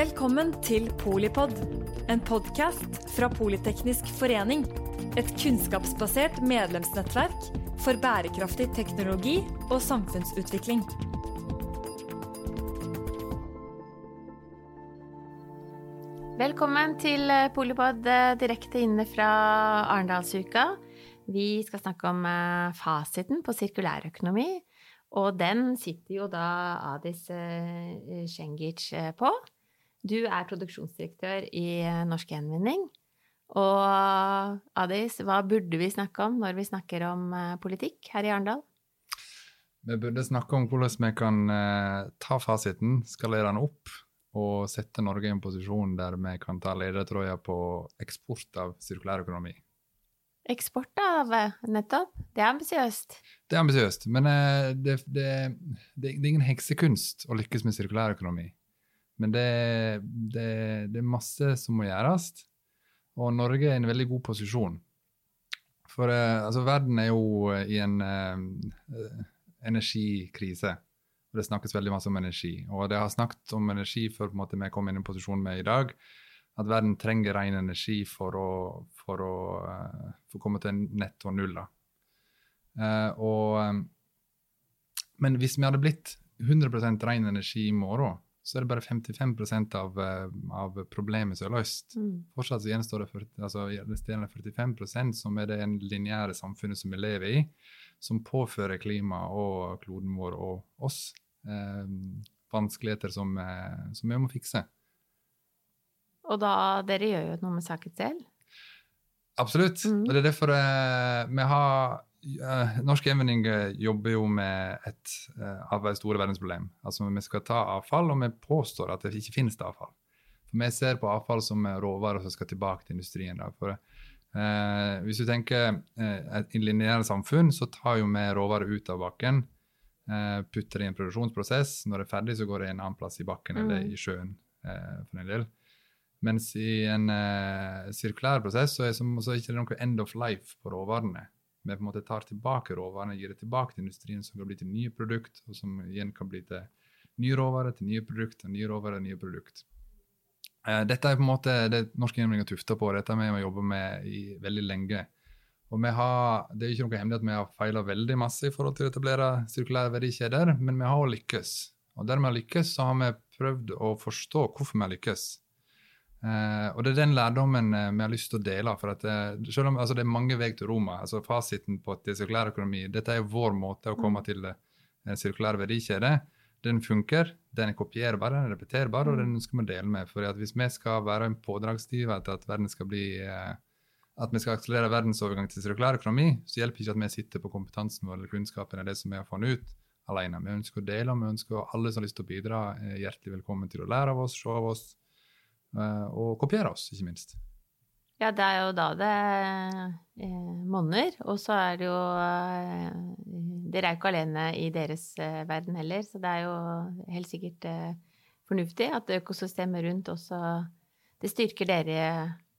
Velkommen til Polipod, en podkast fra Politeknisk forening. Et kunnskapsbasert medlemsnettverk for bærekraftig teknologi og samfunnsutvikling. Velkommen til eh, Polipod eh, direkte inne fra Arendalsuka. Vi skal snakke om eh, fasiten på sirkulærøkonomi. Og den sitter jo da Adis Cengic på. Du er produksjonsdirektør i Norsk Gjenvinning. Og Adis, hva burde vi snakke om når vi snakker om politikk her i Arendal? Vi burde snakke om hvordan vi kan ta fasiten, skalere den opp og sette Norge i en posisjon der vi kan ta ledertrøya på eksport av sirkulærøkonomi. Eksport av nettopp? Det er ambisiøst. Det er ambisiøst, men eh, det, det, det, det, er ingen heksekunst å lykkes med sirkulærøkonomi. Men det, er masse som må gjøres, og Norge er i en veldig god posisjon. For eh, altså, verden er jo i en eh, energikrise. Og det snakkes veldig masse om energi. Og det har snakket om energi før vi kom inn i en posisjon med i dag. At verden trenger ren energi for å, for å, uh, for komme til netto null. Uh, og, um, men hvis vi hadde blitt 100% ren energi i morgen, så er det bare 55% av, av problemet som er løst. Mm. Fortsatt så gjenstår det 40, altså, resterende 45% som er det lineære samfunnet som vi lever i som påfører klimaet og kloden vår og oss eh, vanskeligheter som, eh, som, vi må fikse. Og da Dere gjør jo noe med saken selv? Absolutt. Mm. Og det er derfor eh, vi har eh, Norsk Gjenvinning eh, jobber jo med et eh, av de store verdensproblem. Altså Vi skal ta avfall, og vi påstår at det ikke finnes det avfall. For Vi ser på avfall som råvarer som skal tilbake til industrien. For Eh, hvis du tenker eh, et lineært samfunn, så tar jo vi råvarer ut av bakken. Eh, putter det i en produksjonsprosess. Når det er ferdig, så går det en annen plass i bakken mm. eller i sjøen. Eh, for en del. Mens i en eh, sirkulær prosess så er det ikke noe end of life på råvarene. Vi på en måte tar tilbake råvarene, gir det tilbake til industrien, som kan bli til nye produkt, og som igjen kan bli til nye råvarer, til nye produkt, nye råvarer, nye produkt. Eh, dette er på en måte det norske gjennomgang tufta på. Dette har vi jobba med i veldig lenge. Og har, Det er ikke noe hemmelig at vi har feila veldig masse i forhold til å etablere sirkulære verdikjeder, men vi har lykkes. Og der vi har lykkes, så har vi prøvd å forstå hvorfor vi har lykkes. Eh, og det er den lærdommen eh, vi har lyst til å dele. for at det, selv om altså, Det er mange veier til Roma. altså Fasiten på at det er sirkulær økonomi, dette er vår måte å komme mm. til en sirkulær verdikjede den funker, den er kopierbar, den er repeterbar, og den mm. ønsker vi å dele med. For hvis vi skal være en pådragsgiver til at verden skal bli eh, at vi skal akselerere verdensovergang til sirkulær økonomi, så hjelper ikke at vi sitter på kompetansen vår eller kunnskapen av det som vi har funnet ut alene. Vi ønsker å dele, og vi ønsker alle som har lyst til å bidra, er hjertelig velkommen til å lære av oss, se av oss, eh, og kopiere oss, ikke minst. Ja, det er jo da det eh, monner. Og så er det jo eh, Dere er jo ikke alene i deres eh, verden heller, så det er jo helt sikkert eh, fornuftig at økosystemet rundt også Det styrker dere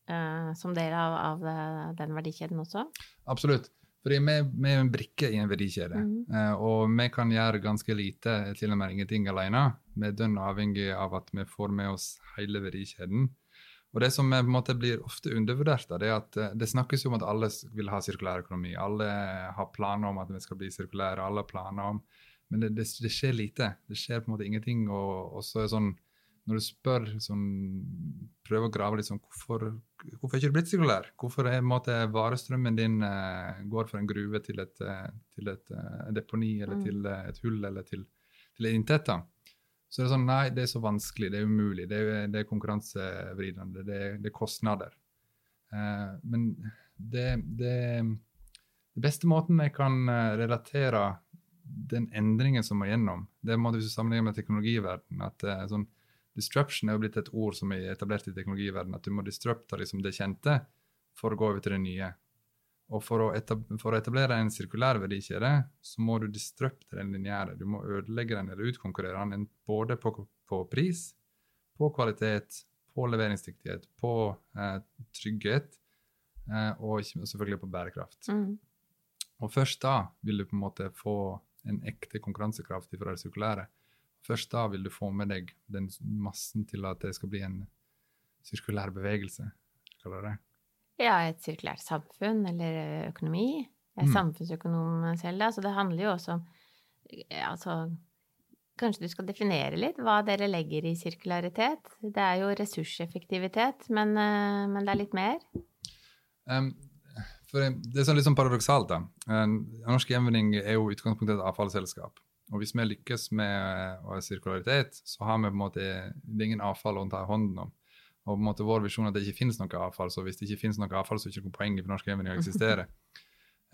eh, som del av, av, eh, den verdikjeden også? Absolutt. Fordi vi, vi, er en brikke i en verdikjede, mm. og vi kan gjøre ganske lite, til og med ingenting alene. Vi er dønn avhengig av at vi får med oss hele verdikjeden. Og Det som på en måte blir ofte undervurdert, det er at eh, det snakkes om at alle vil ha sirkulær økonomi. Alle har planer om at vi skal bli sirkulære. alle har planer om, Men det, det, det, skjer lite. Det skjer på en måte ingenting. og, og så er sånn, Når du spør, sånn, prøver å grave litt sånn Hvorfor, hvorfor er ikke du blitt sirkulær? Hvorfor er måte, varestrømmen din eh, går fra en gruve til et, eh, til et uh, deponi eller mm. til et hull eller til, til inntekter? Så det er sånn, nei, det er så vanskelig, det er umulig, det er, det er konkurransevridende, det, det, er kostnader. Eh, men det, det, Den beste måten jeg kan eh, relatere den endringen som må gjennom, det er hvis du sammenligner med teknologiverdenen. at eh, sånn, Disruption er jo blitt et ord som er etablert i teknologiverdenen. At du må disrupte liksom, det kjente for å gå over til det nye. Og for å, for å, etablere en sirkulær verdikjede, så må du disrupte den lineære. Du må ødelegge den eller utkonkurrere den både på, på pris, på kvalitet, på leveringsdyktighet, på eh, trygghet eh, og selvfølgelig på bærekraft. Mm. Og først da vil du på en måte få en ekte konkurransekraft fra det sirkulære. Først da vil du få med deg den massen til at det skal bli en sirkulær bevegelse. kaller det. Ja, et sirkulært samfunn eller økonomi. Jeg er Mm. samfunnsøkonom selv, da, så det handler jo også om altså, Kanskje du skal definere litt hva dere legger i sirkularitet? Det er jo ressurseffektivitet, men, eh, men det er litt mer? Um, det er sånn litt sånn paradoksalt. da. Norsk Gjenvinning er jo utgangspunktet et avfallsselskap. Og hvis vi lykkes med uh, sirkularitet, så har vi på en måte det er ingen avfall å ta hånden om. Og på en måte vår visjon er at det ikke finnes noe avfall, så hvis det ikke finnes noe avfall, så er det ikke noe poeng i Norsk Gjenvinning å eksistere.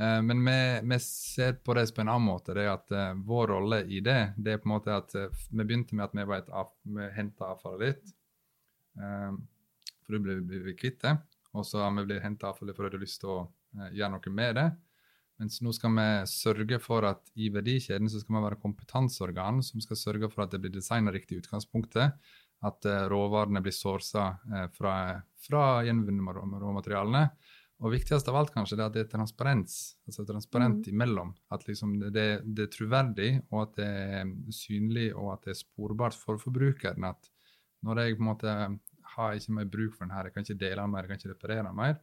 uh, Men vi, vi ser på det på en annen måte. det er at uh, Vår rolle i det det er på en måte at uh, vi begynte med at vi, var av, vi henta avfallet litt. eh, for da ble vi kvitt det. Og så har vi blitt henta avfallet for å ha lyst til å eh, gjøre noe med det. Mens nå skal vi sørge for at i verdikjeden så skal vi være kompetanseorgan som skal sørge for at det blir designa riktig i utgangspunktet. At eh, råvarene blir sourca eh, fra, fra gjenvunne råmaterialene. Og viktigst av alt kanskje det at det er transparens. altså transparent imellom. At liksom det, det, er troverdig, og at det er synlig og at det er sporbart for forbrukeren. At når jeg på en måte har ikke mer bruk for den her, jeg kan ikke dele den mer, jeg kan ikke reparere den mer,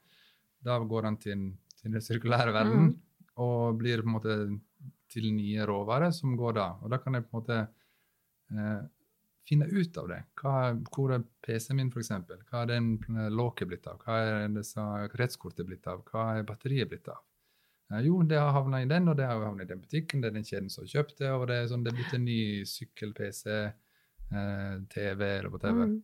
da går den til, den sirkulære verden og blir på en måte til nye råvarer som går da. Og da kan jeg på en måte eh, finne ut av det. Hva, hvor er PC-en min, f.eks.? Hva er den låket blitt av? Hva er kretskortet blitt av? Hva er batteriet blitt av? Eh, jo, det har havna i den, og det har havna i den butikken. Det er den kjeden som har kjøpt det, og det er, sånn, det er blitt en ny sykkel, PC, eh, TV eller whatever. Mm.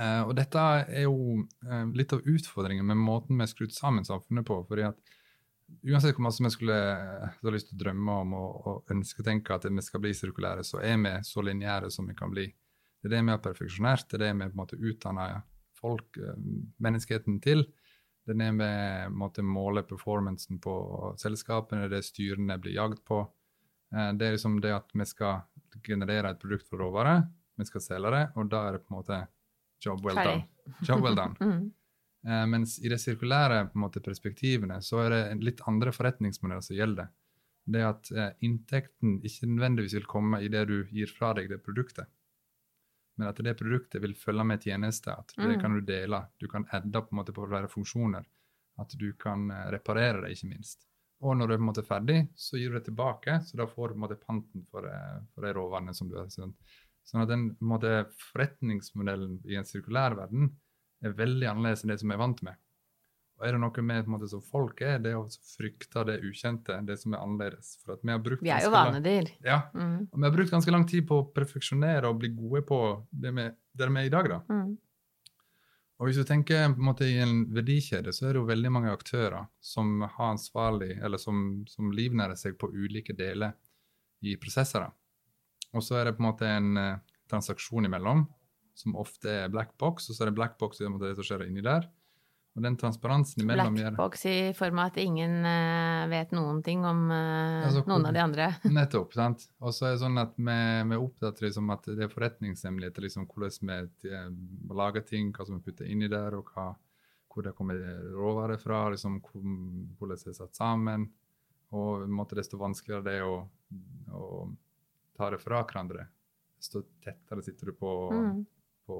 Uh, og dette er jo uh, litt av utfordringen med måten vi har skrudd sammen samfunnet på. fordi at Uansett hvor mye vi skulle eh, ha lyst til å drømme om og, og ønsketenke at vi skal bli sirkulære, så er vi så lineære som vi kan bli. Det er det vi har perfeksjonert, det er det vi på en måte utdanner folk, eh, menneskeheten til. Det er det vi en måte måler performancen på selskapene, det er det styrene blir jagd på. Eh, Det er liksom det at vi skal generere et produkt for råvare, vi skal selge det, og da er det på en måte job well Ferdig. done. Job well done. Mm. Eh, mens i de sirkulære måte, perspektivene så er det en litt andre forretningsmodeller som gjelder. Det at eh, inntekten ikke nødvendigvis vil komme i det du gir fra deg det produktet, men at det produktet vil følge med tjenester. At det Mm. kan du dele. Du kan adde på en måte på flere funksjoner. At du kan eh, reparere det, ikke minst. Og når du er på en måte ferdig, så gir du det tilbake, så da får du på en måte panten for, eh, for de råvarene som du har. Sånn, sånn at den på en måte, forretningsmodellen i en sirkulær verden er veldig annerledes enn det som vi er vant med. Og er det noe med måte, som folk er, det er å frykte det ukjente, det som er annerledes. For vi Vi er jo vanedyr. Ja, Mm. og vi har brukt ganske lang tid på å perfeksjonere og bli gode på det vi, der vi er i dag. da. Mm. Og hvis du tenker på en måte i en verdikjede, så er det jo veldig mange aktører som har ansvarlig, eller som, som livnærer seg på ulike deler i prosesser. Og så er det på en måte en eh, transaksjon imellom, som ofte er black box, og så er det black box i det som skjer inni der. Og den transparensen imellom gjør Blackbox i form av at ingen uh, vet noen ting om uh, Altså, noen av de andre. Nettopp. sant? Og så er det sånn at vi, vi oppdater liksom, at det er forretningshemmeligheter. Liksom, hvordan vi eh, lager ting, hva som vi putter inni der, og hva, hvor det kommer råvarer fra. Liksom, hvor- hvordan det er satt sammen. Og måte, desto vanskeligere det er å, å ta det fra hverandre, desto tettere sitter du på, Mm. På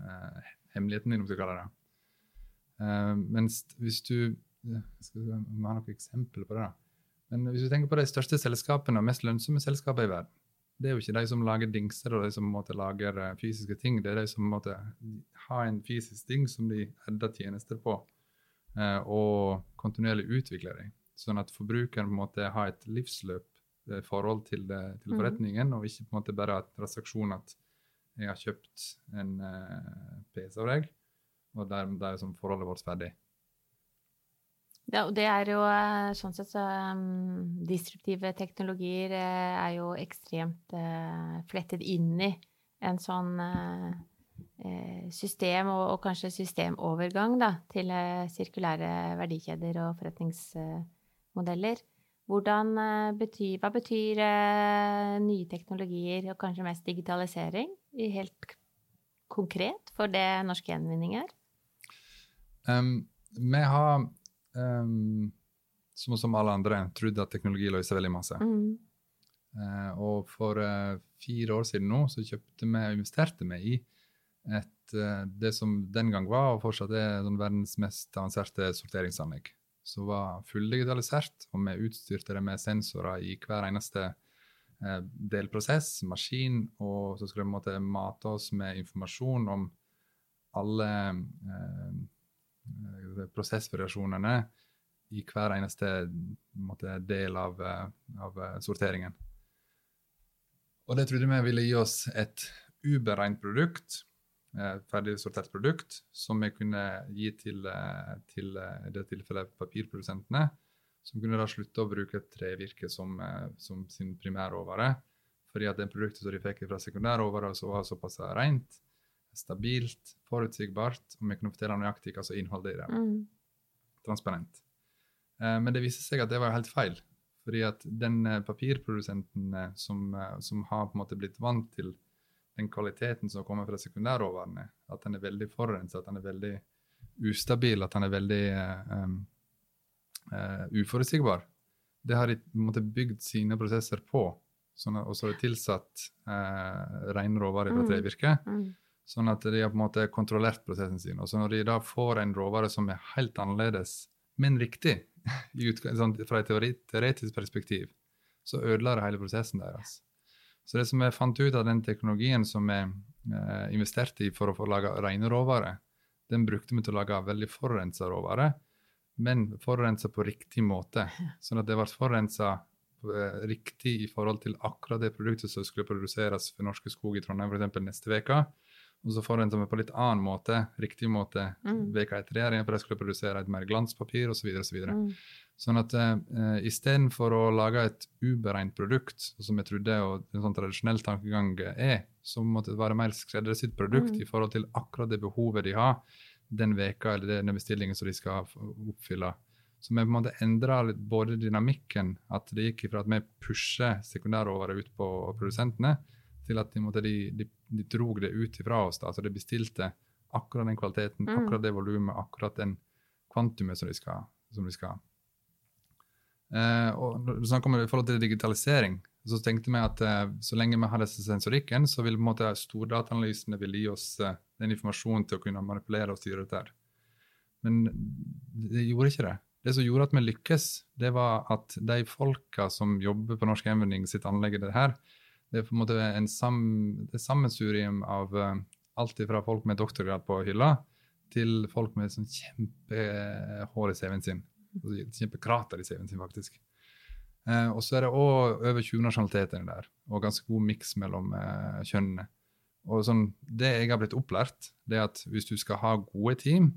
eh, hemmeligheten din, om du kaller det. Eh, mens hvis du skal vi ha noen eksempler på det. da. Men hvis du tenker på de største selskapene og mest lønnsomme selskapene i verden, det er jo ikke de som lager dingser og de som måtte lager eh, fysiske ting. Det er de som måtte ha en fysisk ting som de edder tjenester på, eh, og kontinuerlig utvikler dem. Sånn at forbrukeren på en måte har et livsløp eh, forhold til, det, til forretningen, forretningen, og ikke på en måte bare en transaksjon at jeg har kjøpt en eh, PC av deg, og der, der er som forholdet vårt ferdig. Ja, og det er jo eh, sånn sett så um, Disruptive teknologier eh, er jo ekstremt uh, flettet inn i en sånn eh, system, og, og kanskje systemovergang, da, til uh, sirkulære verdikjeder og forretningsmodeller. Hvordan hva betyr nye teknologier, og kanskje mest digitalisering, helt konkret for det norsk gjenvinning er? Um, vi har, um, som, som alle andre, trodd at teknologi løser veldig masse. Mm. Uh, og for uh, fire år siden nå så kjøpte vi og investerte vi i et, uh, det som den gang var, og fortsatt er den verdens mest avanserte sorteringsanlegg. Som var fulldigitalisert, og vi utstyrte det med sensorer i hver eneste eh, delprosess, maskin, og så skal vi mate oss med informasjon om alle eh, prosessvariasjonene i hver eneste måte, del av, eh, av, sorteringen. Og det trodde vi ville gi oss et uberegnet produkt Eh, ferdig sortert produkt som vi kunne gi til, eh, til eh, det tilfellet papirprodusentene, som kunne da slutte å bruke trevirke som, som sin primærråvare. Fordi at det produktet som de fikk fra sekundærråvare, var såpass rent, stabilt, forutsigbart, og vi kunne fortelle nøyaktig hva som innholdet i det. Mm. Transparent. Men det viste seg at det var helt feil. Fordi at den papirprodusenten som, som har på en måte blitt vant til den kvaliteten som kommer fra sekundærråvarene. At den er veldig forurenset, at den er veldig ustabil, at den er veldig um, uh, uforutsigbar. Det har de måtte, bygd sine prosesser på. Sånn og så har de tilsatt uh, rene råvarer fra mm. trevirke. Mm. Sånn at de har på en måte kontrollert prosessen sin. Og så når de da får en råvare som er helt annerledes, men riktig, sånn, fra et teoretisk perspektiv, så ødela det hele prosessen deres. Så det som jeg fant ut av den teknologien som vi eh, investerte i for å få lage rene råvarer, den brukte vi til å lage veldig forurensa råvarer, men forurensa på riktig måte. Sånn at det ble forurensa eh, riktig i forhold til akkurat det produktet som skulle produseres for Norske Skog i Trondheim f.eks. neste uke. Og så forurensa vi på litt annen måte, riktig måte, mm. veka etter det, for de skulle produsere et mer glanspapir osv. osv. Mm. Sånn at uh, eh, istedenfor å lage et uberegnet produkt, som jeg trodde og en sånn tradisjonell tankegang er, så måtte det være mer skreddersydd produkt mm. i forhold til akkurat det behovet de har den veka eller den bestillingen som de skal oppfylle. Så vi på en måte endra både dynamikken, at det gikk fra at vi pusher sekundæråvarer ut på produsentene, til at de, måtte, de, de, de drog det ut ifra oss. Da. Altså de bestilte akkurat den kvaliteten, mm. akkurat det volumet, akkurat den kvantumet som de skal, som de skal Eh, og om i forhold til digitalisering, så tenkte vi at eh, så lenge vi har disse sensorikken, så vil på en måte stordataanalysene vil gi oss eh, den informasjonen til å kunne manipulere og styre dette. Men det gjorde ikke det. Det som gjorde at vi lykkes, det var at de folka som jobber på Norsk Gjenvinning sitt anlegg det her, det er på en måte en sam, sammensurium av uh, alt fra folk med doktorgrad på hylla, til folk med sånn kjempehår i CV-en sin. Altså, kjempekrater i CV-en sin, faktisk. Uh, og så er det òg over 20 nasjonaliteter der, og ganske god miks mellom uh, kjønnene. Og sånn, Det jeg har blitt opplært, det er at hvis du skal ha gode team,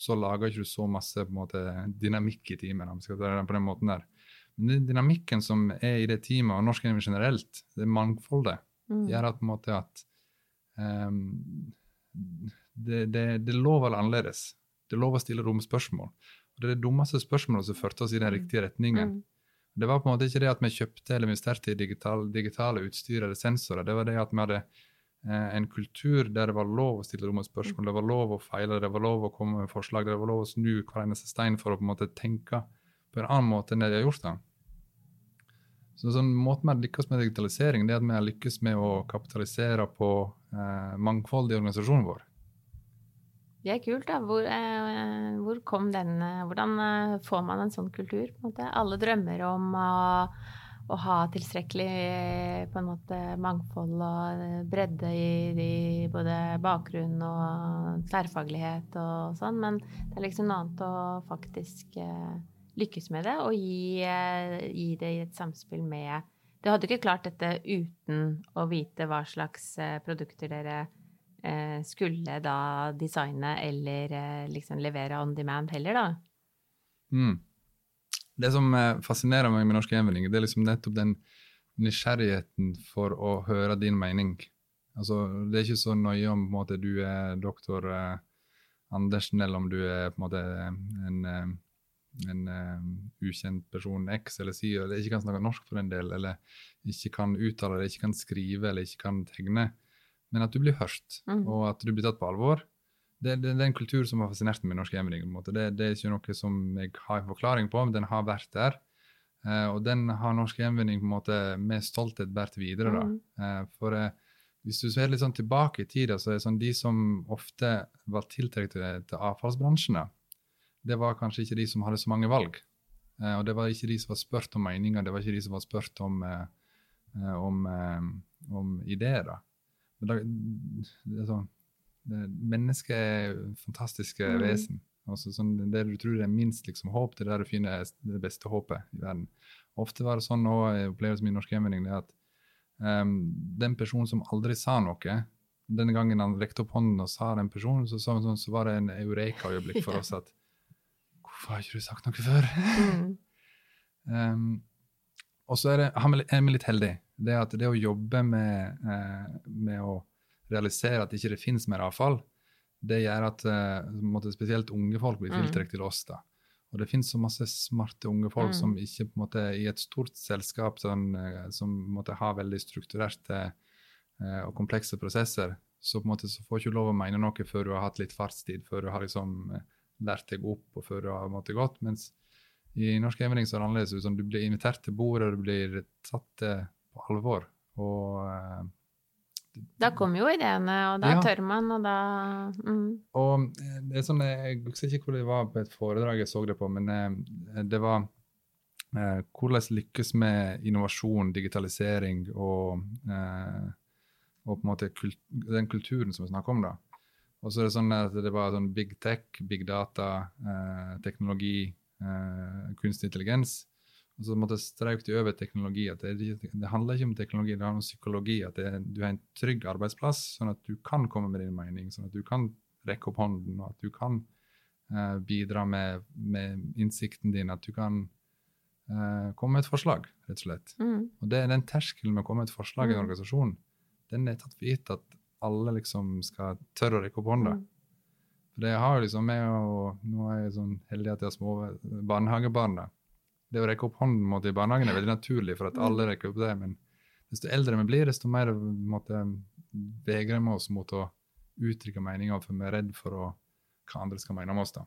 så lager ikke du så masse måte, dynamikk i teamet. Skal ta det på den måten der. Men den dynamikken som er i det teamet, og norsk generelt, det mangfoldet, mm. gjør at på en måte at um, det, det, det er lov å være annerledes. Det er lov å stille dumme spørsmål. Det er det dummeste spørsmålet som førte oss i den mm. riktige retningen. Mm. Det var på en måte ikke det at vi kjøpte eller investerte i digital, digitale utstyr eller sensorer. Det var det at vi hadde en kultur der det var lov å stille dumme spørsmål, det var lov å feile, det var lov å komme med forslag, det var lov å snu hver eneste stein for å på en måte tenke på en annen måte enn det de har gjort. da. Så sånn måten vi har lykkes med digitalisering, det er at vi har lykkes med å kapitalisere på eh, mangfold i organisasjonen vår. Det er kult, da. Hvor, eh, hvor kom den eh, Hvordan eh, får man en sånn kultur? Alle drømmer om å, å, ha tilstrekkelig på en måte, mangfold og bredde i, i både bakgrunn og tverrfaglighet og sånn, men det er liksom noe annet å faktisk lykkes med det og gi, gi det i et samspill med Du hadde ikke klart dette uten å vite hva slags produkter dere Eh, skulle da designe eller eh, liksom levere on demand heller, da. Mm. Det som eh, fascinerer meg med norsk gjenvinning, det er liksom nettopp den nysgjerrigheten for å høre din mening. Altså, det er ikke så nøye om måte, du er doktor eh, Andersen, eller om du er på en måte en, en uh, ukjent person X eller Y, eller ikke kan snakke norsk for en del, eller ikke kan uttale det, ikke kan skrive eller ikke kan tegne men at du blir hørt, mm. og at du blir tatt på alvor. Det, det, det er en kultur som har fascinert meg med norsk hjemmering. Det, det, er ikke noe som jeg har en forklaring på, men den har vært der. Eh, og den har Norsk Gjenvinning på en måte med stolthet båret videre. da. Mm. Eh, for eh, hvis du ser litt sånn tilbake i tida, så er det sånn de som ofte var tiltrukket til, til avfallsbransjen, det var kanskje ikke de som hadde så mange valg. Eh, og det var ikke de som var spurt om meninger, det var ikke de som var spurt om, eh, eh, om, om ideer. da. Men da, det er sånn, Mennesket er fantastiske Mm. vesen. Altså, sånn, det du tror det er minst liksom, håp, det er der du finner det beste håpet i verden. Ofte var det sånn også, i opplevelsen min i Norsk hjemvending, det at um, den personen som aldri sa noe, den gangen han rekte opp hånden og sa den personen, så, så, så, så var det en eureka-øyeblikk for oss at Hvorfor har ikke du sagt noe før? Mm. Um, og så er, det, er vi- er vi litt heldige. Det at det å jobbe med, eh, med å realisere at ikke det finnes mer avfall, det gjør at eh, måte, spesielt unge folk blir Mm. til oss. da. Og det finnes så masse smarte unge folk Mm. som ikke på en måte i et stort selskap sånn, eh, som måte har veldig strukturerte eh, og komplekse prosesser, så på en måte så får du ikke lov å mene noe før du har hatt litt fartstid, før du har liksom eh, lært deg opp og før du har måttet gått. mens i Norsk evning så er det annerledes. som Du blir invitert til bordet, du blir tatt på alvor. Og, eh, Da kommer jo ideene, og da Ja. tør man, og da mm. og eh, det er sånn, Jeg husker ikke hvor det var på et foredrag jeg så det på, men eh, det var eh, hvordan lykkes med innovasjon, digitalisering og, eh, og på en måte kult, den kulturen som vi snakker om. da. Og så er det sånn at det var sånn big tech, big data, eh, teknologi, eh, kunstig intelligens. Og så måtte streik de over teknologi. at det, det handler ikke om teknologi, det handler om psykologi. At det, du har en trygg arbeidsplass, sånn at du kan komme med din mening. Sånn at du kan rekke opp hånden, og at du kan uh, bidra med, med innsikten din. At du kan uh, komme med et forslag, rett og slett. Mm. Og det er den terskelen med å komme med et forslag i en Mm. organisasjon, den er tatt for gitt at alle liksom skal tørre å rekke opp hånda. Mm. For det har liksom med å Nå er jeg sånn heldig at jeg har små barnehagebarn. da. Det å rekke opp hånden mot i barnehagen er veldig naturlig, for at Mm. alle rekker opp det. Men desto eldre vi blir, desto mer måtte vegrer vi oss mot å uttrykke meninger, for vi er redd for å, hva andre skal mene om oss. da.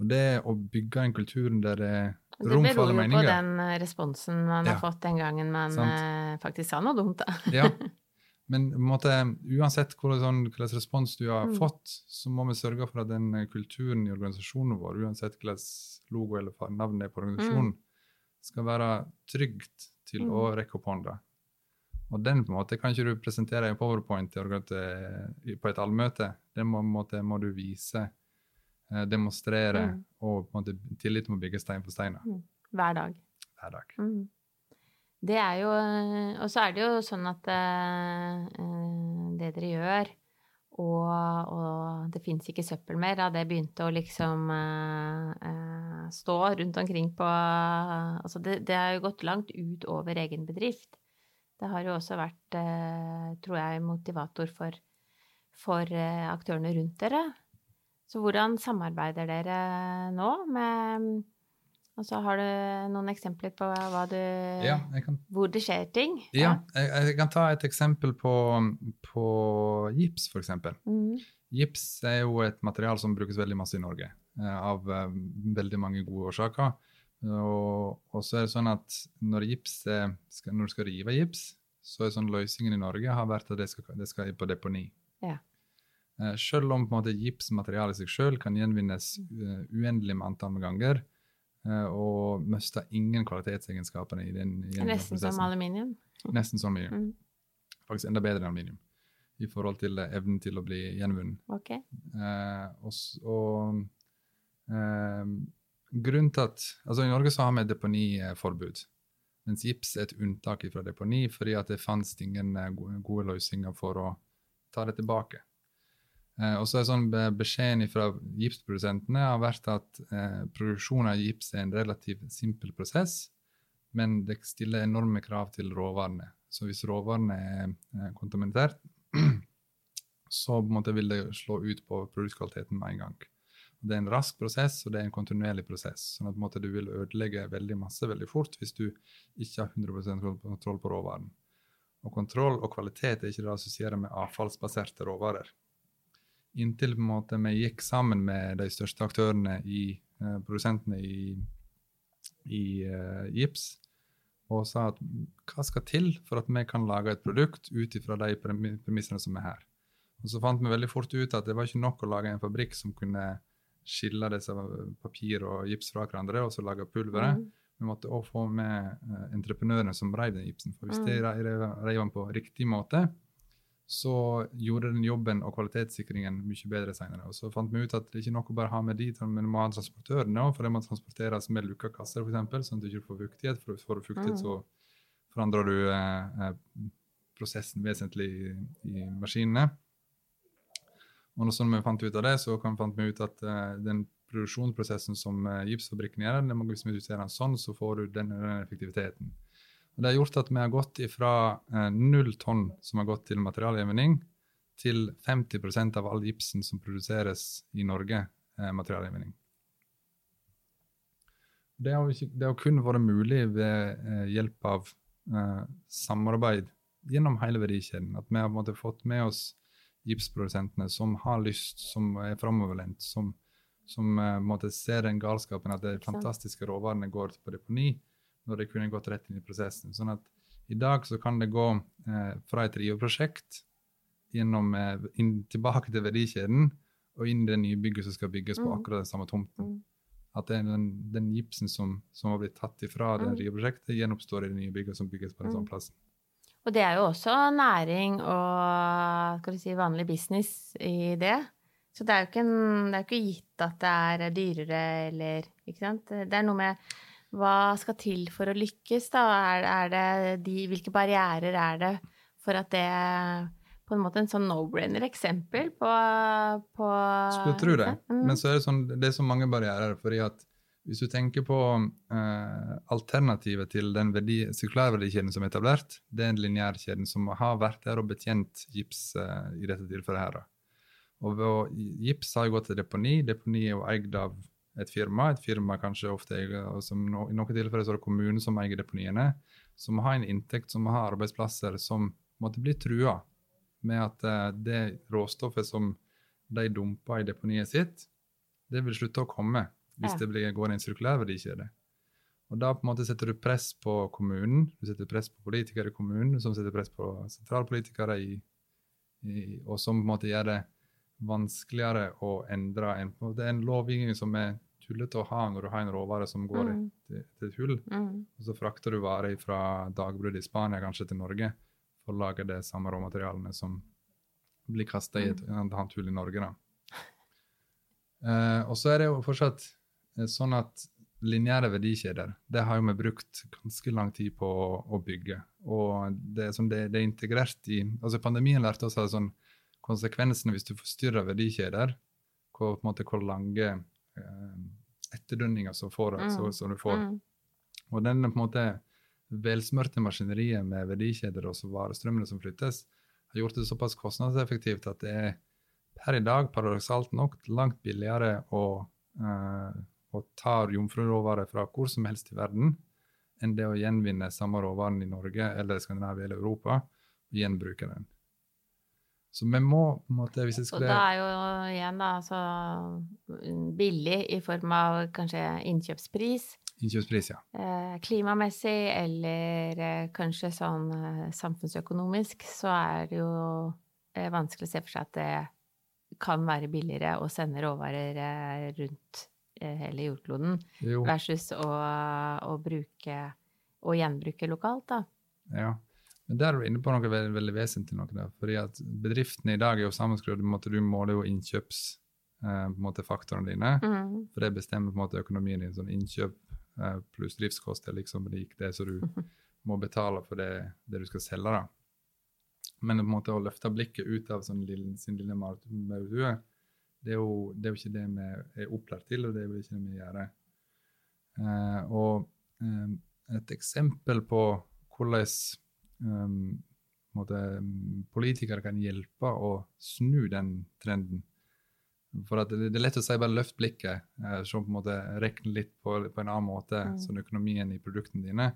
Og det å bygge en kultur der det er rom for alle beror alle jo på den eh, responsen man Ja. har fått den gangen man Sant. eh, faktisk sa noe dumt, da. Ja, men måte, uansett hvordan, sånn, hvilken respons du har Mm. fått, så må vi sørge for at den eh, kulturen i organisasjonen vår, uansett hvilken logo eller navn det er på organisasjonen, skal være trygt til Mm. å rekke opp hånda. Og den på en måte kan ikke du presentere i en powerpoint til- på et allmøte. Den må, måte, må du vise, eh, demonstrere, Mm. og på en måte tillit må bygge stein på stein Hver dag. hver dag. Det er jo eh, Og så er det jo sånn at eh, det dere gjør, og, og det fins ikke søppel mer, da det begynte å liksom uh, uh, stå rundt omkring på Altså det, det har jo gått langt ut over egen bedrift. Det har jo også vært, tror jeg, motivator for, for aktørene rundt dere. Så hvordan samarbeider dere nå med Altså, har du noen eksempler på du Ja, kan Hvor det skjer ting? Ja, jeg, jeg kan ta et eksempel på, på gips, f.eks. Mm. Gips er jo et materiale som brukes veldig masse i Norge, eh, av eh, veldig mange gode årsaker. Og, og så er det sånn at når, gips er, skal, når du skal rive gips, så er sånn løsningen i Norge har vært at det skal, det skal på deponi. Ja. Eh, selv om på en måte gipsmaterialet i seg selv kan gjenvinnes eh, uendelig med antall ganger, eh, og mister ingen kvalitetsegenskapene i den i den Nesten som aluminium. Nesten som aluminium. Mm. Faktisk enda bedre enn aluminium i forhold til eh, evnen til å bli gjenvunnet. Okay. Eh, og, og eh, grunnen til at Altså, i Norge så har vi deponiforbud. Mens gips er et unntak fra deponi fordi at det fantes ingen eh, gode løsninger for å ta det tilbake. Eh, og så er sånn Beskjeden fra gipsprodusentene har vært at eh, produksjon av gips er en relativt simpel prosess, men det stiller enorme krav til råvarene. Så hvis råvarene er eh, kontaminert, så måte vil det slå ut på produktkvaliteten med en gang. Det er en rask prosess, og det er en kontinuerlig prosess. sånn at måte, du vil ødelegge veldig masse veldig fort hvis du ikke har 100% kontroll på råvaren. Og kontroll og kvalitet er ikke det assosierer med avfallsbaserte råvarer. Inntil på en måte vi gikk sammen med de største aktørene i eh, produsentene i, i uh, gips og sa at hva skal til for at vi kan lage et produkt ut ifra de premissene som er her. Og Så fant vi veldig fort ut at det var ikke nok å lage en fabrikk som kunne skille disse papir og gips fra hverandre og så lage pulveret. Mm. Vi måtte òg få med uh, entreprenørene som reiv den gipsen. For hvis mm. de reiv den på riktig måte, så gjorde den jobben og kvalitetssikringen mye bedre senere. Og så fant vi ut at det ikke er nok å bare ha med de, men vi må ha transportøren òg, for det må transporteres med lukka kasser, f.eks., sånn at du ikke får fuktighet. For får du fuktighet, mm. så forandrer du eh, eh, prosessen vesentlig i, i maskinene. Og når sånn vi fant ut av det, så fant vi ut at eh, den produksjonsprosessen som eh, gipsfabrikken gjør, den må, hvis vi ser den sånn, så får du den, den effektiviteten. Og det har gjort at vi har gått fra uh, null tonn som har gått til materialgjenvinning, til 50% av all gipsen som produseres i Norge, er materialgjenvinning. Det har, ikke, det har, kun vært mulig ved hjelp av samarbeid gjennom hele verdikjeden. At vi har måte, fått med oss gipsprodusentene som har lyst, som er framoverlent, som, som uh, måte, ser den galskapen at de fantastiske råvarene går på deponi, når det kunne gått rett inn i prosessen. Sånn at i dag så kan det gå eh, fra et riveprosjekt gjennom, eh, tilbake til verdikjeden og inn i det nye bygget som skal bygges på mm. akkurat den samme tomten. Mm. At den, den gipsen som, som, har blitt tatt ifra det RIO-prosjektet, gjenoppstår i det nye bygget som bygges på den samme mm. plassen. Og det er jo også næring og si, vanlig business i det. Så det er jo ikke, en, det er ikke gitt at det er dyrere eller Ikke sant. Det er noe med hva skal til for å lykkes, da? Er, er det de, hvilke barrierer er det for at det på en måte en sånn no-brainer-eksempel på, på Skulle tro det. Mm. Men så er det sånn, det er så mange barrierer. fordi at hvis du tenker på eh, alternativet til den verdi, sirkulærverdikjeden som er etablert, det er en lineærkjeden som har vært der og betjent gips eh, i dette tilfellet. her. Og, og, Gips har jo gått til deponi. Deponi er jo eid av et firma. Et firma kanskje ofte eier, som no, I noen tilfeller så er det kommunen som eier deponiene. Som har en inntekt, som har arbeidsplasser som måtte bli trua med at uh, det råstoffet som de dumper i deponiet sitt, det vil slutte å komme hvis ja. det blir, går i en sirkulær verdikjede. Og Da på en måte setter du press på kommunen, du setter press på politikere i kommunen, som setter press på sentralpolitikere, i, i, og som på en måte gjør det vanskeligere å endre en, er en lovgivning som er tullete å ha når du har en råvare som går mm. til, til, et hull. Mm. Og så frakter du varer fra dagbruddet i Spania kanskje til Norge for å lage de samme råmaterialene som blir kasta i et mm. annet hull i Norge. da. Eh, og så er det jo fortsatt Eh, sånn at lineære verdikjeder det har jo vi brukt ganske lang tid på å, å bygge. Og det, det, det, er integrert i altså Pandemien lærte oss at sånn, konsekvensene hvis du forstyrrer verdikjeder, hvor, måte, hvor lange eh, etterdønninger som, mm. som, som, du får. Mm. Og denne på en måte velsmørte maskineriet med verdikjeder og varestrømmene som flyttes, har gjort det såpass kostnadseffektivt at det er per i dag paradoksalt nok langt billigere å uh, å ta jomfruråvarer fra hvor som helst i verden, enn det å gjenvinne samme råvaren i Norge eller Skandinavia eller Europa og gjenbruke den. Så vi må på en måte, hvis jeg skulle... Og da er jo igjen da altså billig i form av kanskje innkjøpspris. Innkjøpspris, ja. Eh, klimamessig eller eh, kanskje sånn eh, samfunnsøkonomisk så er det jo eh, vanskelig å se for seg at det kan være billigere å sende råvarer eh, rundt Eh, hele jordkloden, jo. versus å, å, bruke og gjenbruke lokalt, da. Ja. Men der er du inne på noe veldig, veldig vesentlig. Noe der, fordi at Bedriftene i dag er jo sammenskrudd. Du måler jo innkjøpsfaktorene eh, dine. Mm. For det bestemmer på en måte økonomien din. sånn Innkjøp eh, pluss driftskost er liksom lik det som du mm. må betale for det, det, du skal selge. da. Men på en måte å løfte blikket ut av sånn lille, sin lille maurtue det er, jo, det er, jo, ikke det vi er opplært til, og det er jo ikke det vi gjør. Eh, og um, et eksempel på hvordan um, måte, politikere kan hjelpe å snu den trenden. For det, det, er lett å si bare løft blikket, uh, så på en måte rekne litt på, på, en annen måte mm. sånn økonomien i produktene dine.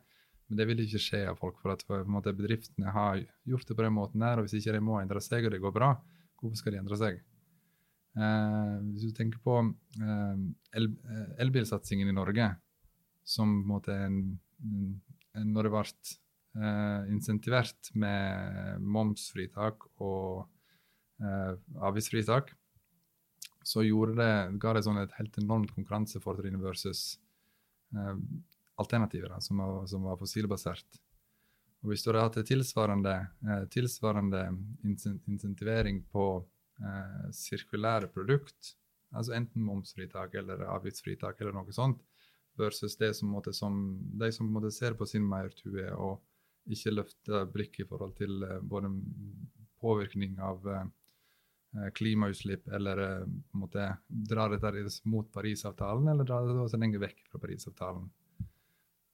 Men det vil ikke skje av folk, for at for, måte, bedriftene har gjort det på den måten der. og hvis ikke de må endre seg, og det går bra, hvorfor skal de endre seg? Eh, hvis du tenker på eh, el, eh, elbilsatsingen i Norge, som på en måte en, en, Når det ble eh, insentivert med momsfritak og eh, avgiftsfritak, så det, ga det sånn et helt enormt konkurransefortrinn versus eh, alternativer da, som, var, som var fossilbasert. Og Hvis du hadde hatt tilsvarende, eh, tilsvarende insentivering på eh, sirkulære produkt, altså enten momsfritak eller avgiftsfritak eller noe sånt, versus det som, måtte, som de som måtte ser på sin maurtue og ikke løfter blikket i forhold til eh, både påvirkning av eh, klimautslipp, eller eh, måtte dra dette mot Parisavtalen, eller dra det også lenge vekk fra Parisavtalen.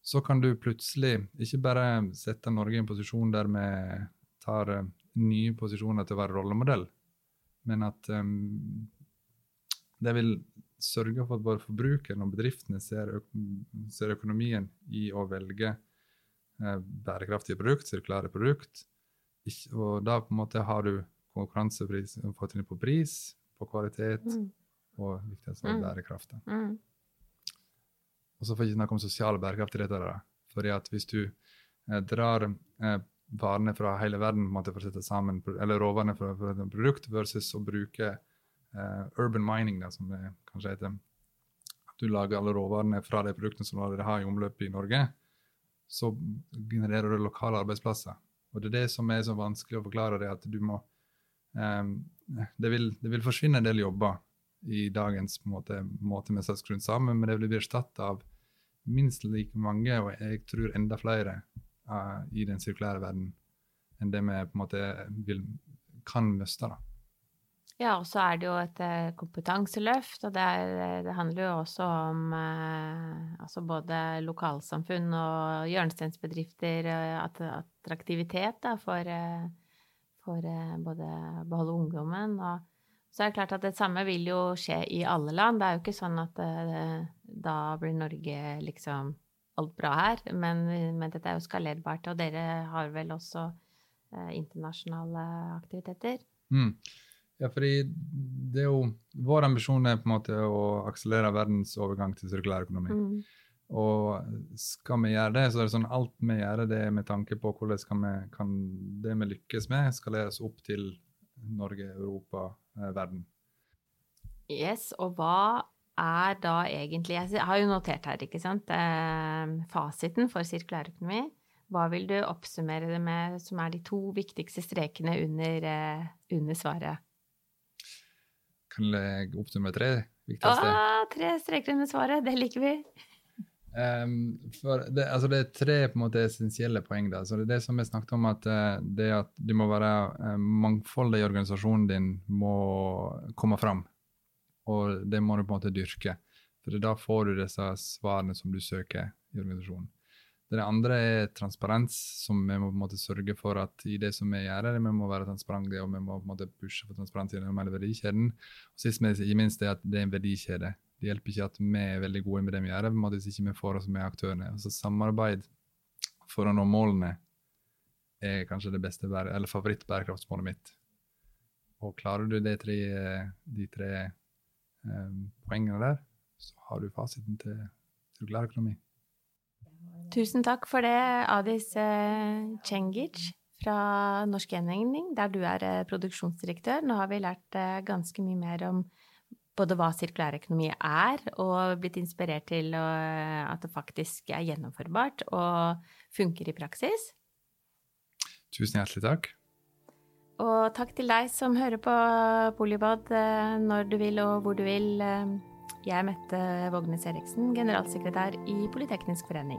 Så kan du plutselig ikke bare sette Norge i en posisjon der vi tar nye posisjoner til å være rollemodell, men at um, det vil sørge for at både forbrukeren og bedriftene ser, ser økonomien i å velge bærekraftige produkt, sirkulære produkt. Og da på en måte har du konkurransefortrinn på pris, på kvalitet mm. og viktigst av mm. bærekraft. Mm. Og så får vi ikke snakke om sosial bærekraft i dette. Da. Fordi at hvis du eh, drar eh, varene fra hele verden måte for å sette sammen, eller råvarene fra, fra et produkt versus å bruke eh, urban mining, da, som det kanskje heter. At du lager alle råvarene fra de produktene som du allerede har i omløp i Norge. Så genererer du lokale arbeidsplasser. Og det er det som er så vanskelig å forklare, det at du må um, det, vil, det, vil, forsvinne en del jobber i dagens måte, måte vi har sammen, men det vil bli erstatta av minst like mange, og jeg tror enda flere, uh, i den sirkulære verden enn det vi på en måte vil, kan miste. da. Ja, og så er det jo et eh, kompetanseløft, og det, er, eh, det handler jo også om eh, altså både lokalsamfunn og hjørnesteinsbedrifter, eh, at, attraktivitet da, for, for både beholde ungdommen. Og så er det klart at det samme vil jo skje i alle land. Det er jo ikke sånn at det, da blir Norge liksom alt bra her, men, men, dette er jo skalerbart, og dere har vel også eh, internasjonale aktiviteter? Mm. Ja, fordi det er jo Vår ambisjon er på en måte å akselere verdens overgang til sirkulær økonomi. Mm. Og skal vi gjøre det, så er det sånn alt vi gjør, det er med tanke på hvordan skal vi, kan det vi lykkes med, skaleres opp til Norge, Europa, eh, verden. Yes, og hva er da egentlig Jeg har jo notert her, ikke sant, eh, fasiten for sirkulærøkonomi. Hva vil du oppsummere det med som er de to viktigste strekene under, eh, under svaret? Oppsummere tre viktigste? Ah, tre streker under svaret, det liker vi. Um, det, altså det, er tre på en måte essensielle poeng. Da. Så det er det som jeg snakket om, at uh, det at du må være uh, mangfoldig i organisasjonen din må komme fram. Og det må du på en måte dyrke. For da får du disse svarene som du søker i organisasjonen. Det andre er transparens, som vi må på en måte sørge for at i det som vi gjør, vi må være transparente og vi må på en måte pushe for transparens gjennom hele verdikjeden. Og sist, men ikke minst, er at det er en verdikjede. Det hjelper ikke at vi er veldig gode med det vi gjør, hvis ikke vi får oss med aktørene. Altså Samarbeid for å nå målene er kanskje det beste, eller favorittbærekraftsmålet mitt. Og klarer du de tre, de tre um, poengene der, så har du fasiten til sirkulær økonomi. Tusen takk for det, Adis eh, Cengic fra Norsk Gjenvinning, der du er eh, produksjonsdirektør. Nå har vi lært eh, ganske mye mer om både hva sirkulærøkonomi er, og blitt inspirert til at det faktisk er gjennomførbart og funker i praksis. Tusen hjertelig takk. Og takk til deg som hører på Polybod når du vil og hvor du vil. Jeg er Mette Vågnes Eriksen, generalsekretær i Politeknisk forening.